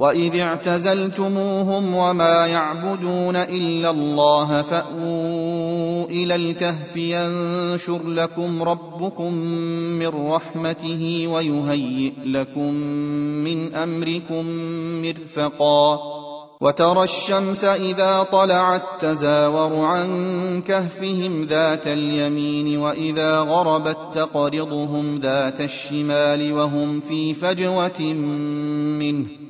واذ اعتزلتموهم وما يعبدون الا الله فاووا إلى الكهف ينشر لكم ربكم من رحمته ويهيئ لكم من امركم مرفقا وترى الشمس اذا طلعت تزاور عن كهفهم ذات اليمين واذا غربت تقرضهم ذات الشمال وهم في فجوه منه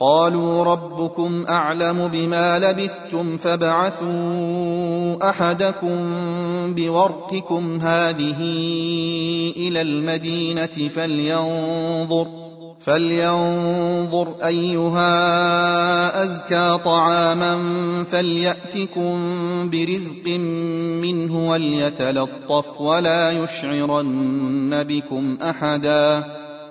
قالوا ربكم أعلم بما لبثتم فابعثوا أحدكم بورقكم هذه إلى المدينة فلينظر فلينظر أيها أزكى طعاما فليأتكم برزق منه وليتلطف ولا يشعرن بكم أحدا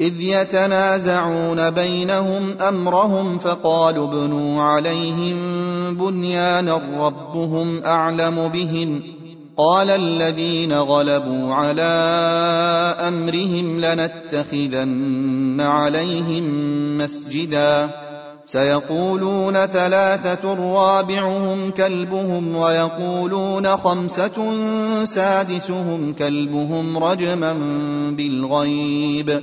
إذ يتنازعون بينهم أمرهم فقالوا ابنوا عليهم بنيانا ربهم أعلم بهم. قال الذين غلبوا على أمرهم لنتخذن عليهم مسجداً. سيقولون ثلاثة رابعهم كلبهم ويقولون خمسة سادسهم كلبهم رجما بالغيب.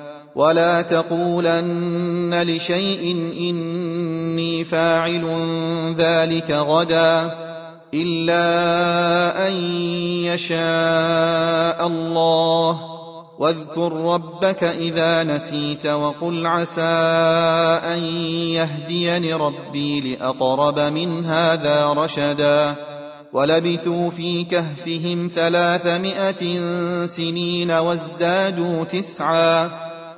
ولا تقولن لشيء إني فاعل ذلك غدا إلا أن يشاء الله. واذكر ربك إذا نسيت وقل عسى أن يهديني ربي لأقرب من هذا رشدا. ولبثوا في كهفهم ثلاثمائة سنين وازدادوا تسعا.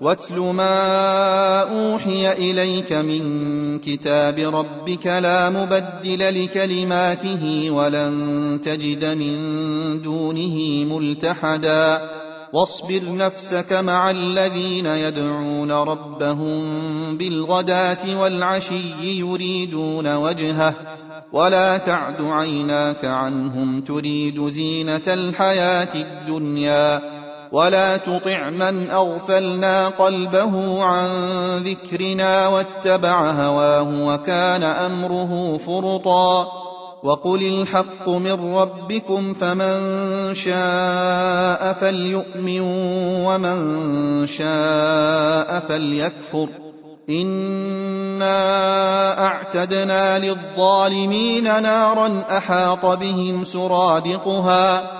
واتل ما أوحي إليك من كتاب ربك لا مبدل لكلماته ولن تجد من دونه ملتحدا. واصبر نفسك مع الذين يدعون ربهم بالغداة والعشي يريدون وجهه. ولا تعد عيناك عنهم تريد زينة الحياة الدنيا. ولا تطع من أغفلنا قلبه عن ذكرنا واتبع هواه وكان أمره فرطا وقل الحق من ربكم فمن شاء فليؤمن ومن شاء فليكفر إنا أعتدنا للظالمين نارا أحاط بهم سرادقها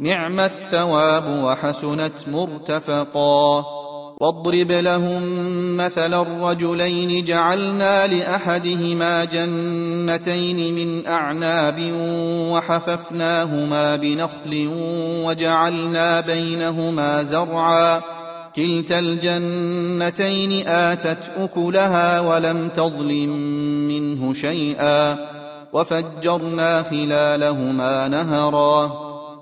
نعم الثواب وحسنت مرتفقا. واضرب لهم مثل الرجلين جعلنا لأحدهما جنتين من أعناب وحففناهما بنخل وجعلنا بينهما زرعا. كلتا الجنتين آتت أكلها ولم تظلم منه شيئا. وفجرنا خلالهما نهرا.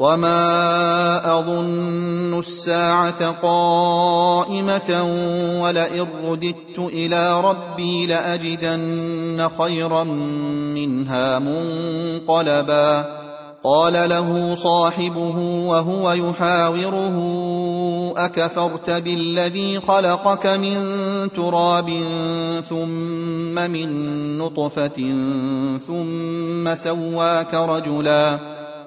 وما اظن الساعة قائمه ولئن رددت إلى ربي لاجدن خيرا منها منقلبا قال له صاحبه وهو يحاوره اكفرت بالذي خلقك من تراب ثم من نطفه ثم سواك رجلا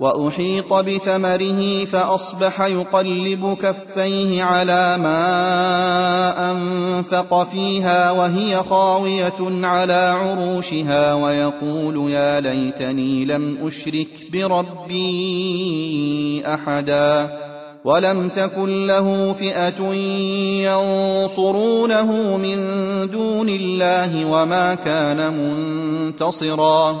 وأحيط بثمره فأصبح يقلب كفيه على ما أنفق فيها وهي خاوية على عروشها ويقول يا ليتني لم أشرك بربي أحدا ولم تكن له فئة ينصرونه من دون الله وما كان منتصرا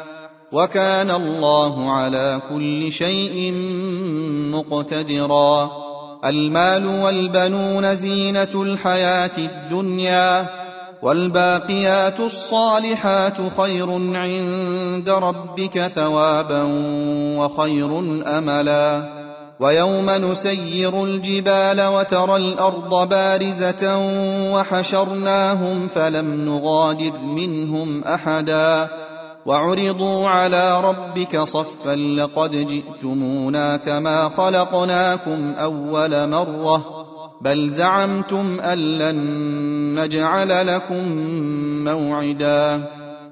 وكان الله على كل شيء مقتدرا. المال والبنون زينة الحياة الدنيا والباقيات الصالحات خير عند ربك ثوابا وخير أملا. ويوم نسير الجبال وترى الأرض بارزة وحشرناهم فلم نغادر منهم أحدا. وعرضوا على ربك صفا لقد جئتمونا كما خلقناكم أول مرة بل زعمتم أن لن نجعل لكم موعدا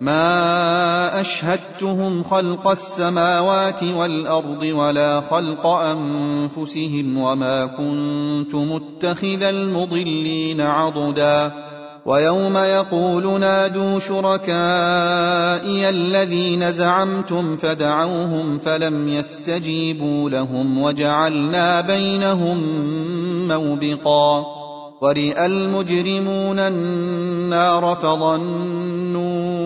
ما أشهدتهم خلق السماوات والأرض ولا خلق أنفسهم وما كنت متخذ المضلين عضدا. ويوم يقول نادوا شركائي الذين زعمتم فدعوهم فلم يستجيبوا لهم وجعلنا بينهم موبقا. ورئ المجرمون النار فظنوا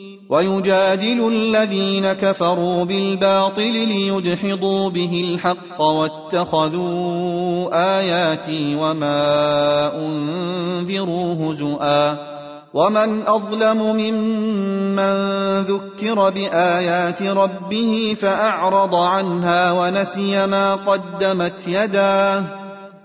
ويجادل الذين كفروا بالباطل ليدحضوا به الحق واتخذوا آياتي وما انذروا هزؤا ومن أظلم ممن ذكر بآيات ربه فأعرض عنها ونسي ما قدمت يداه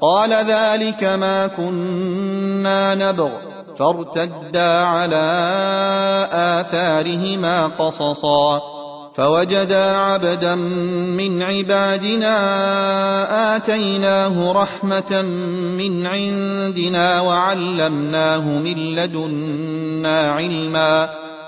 قال ذلك ما كنا نبغ. فارتدا على آثارهما قصصا. فوجدا عبدا من عبادنا آتيناه رحمة من عندنا وعلمناه من لدنا علما.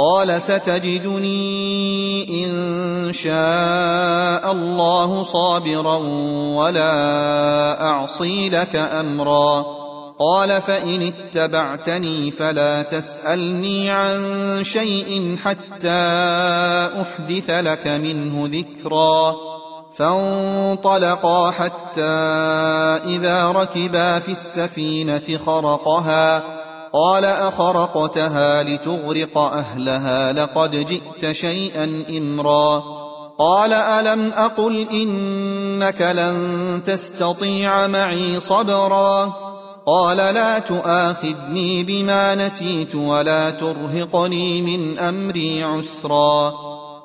قال ستجدني إن شاء الله صابرا ولا أعصي لك أمرا. قال فإن اتبعتني فلا تسألني عن شيء حتى أحدث لك منه ذكرا. فانطلقا حتى إذا ركبا في السفينة خرقها. قال أخرقتها لتغرق أهلها لقد جئت شيئا إمرا. قال ألم أقل إنك لن تستطيع معي صبرا؟ قال لا تؤاخذني بما نسيت ولا ترهقني من أمري عسرا.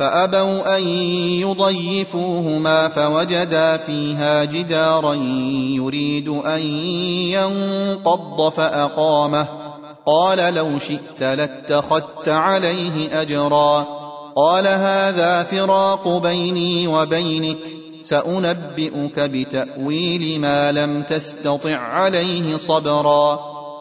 فأبوا أن يضيفوهما فوجدا فيها جدارا يريد أن ينقض فأقامه. قال لو شئت لاتخذت عليه أجرا. قال هذا فراق بيني وبينك. سأنبئك بتأويل ما لم تستطع عليه صبرا.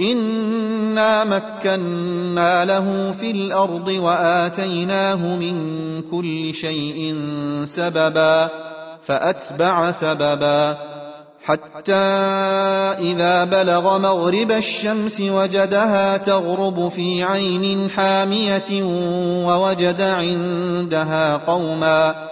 انا مكنا له في الأرض واتيناه من كل شيء سببا فاتبع سببا حتى اذا بلغ مغرب الشمس وجدها تغرب في عين حاميه ووجد عندها قوما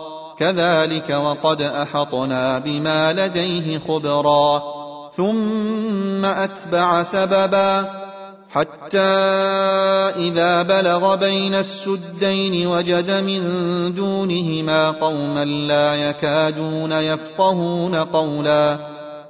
كذلك وقد أحطنا بما لديه خبرا. ثم أتبع سببا حتى إذا بلغ بين السدين وجد من دونهما قوما لا يكادون يفقهون قولا.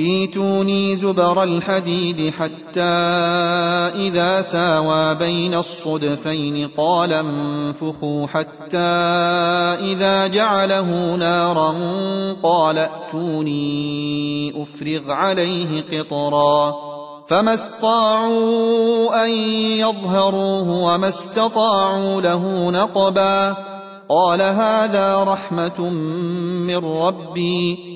إيتوني زبر الحديد حتى إذا ساوى بين الصدفين قال انفخوا حتى إذا جعله نارا قال ائتوني أفرغ عليه قطرا فما استطاعوا أن يظهروه وما استطاعوا له نقبا قال هذا رحمة من ربي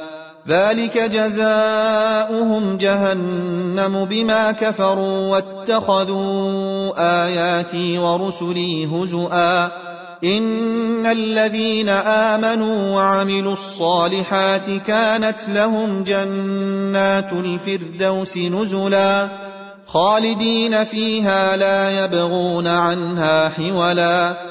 ذلك جزاؤهم جهنم بما كفروا واتخذوا آياتي ورسلي هزؤا. إن الذين آمنوا وعملوا الصالحات كانت لهم جنات الفردوس نزلا. خالدين فيها لا يبغون عنها حولا.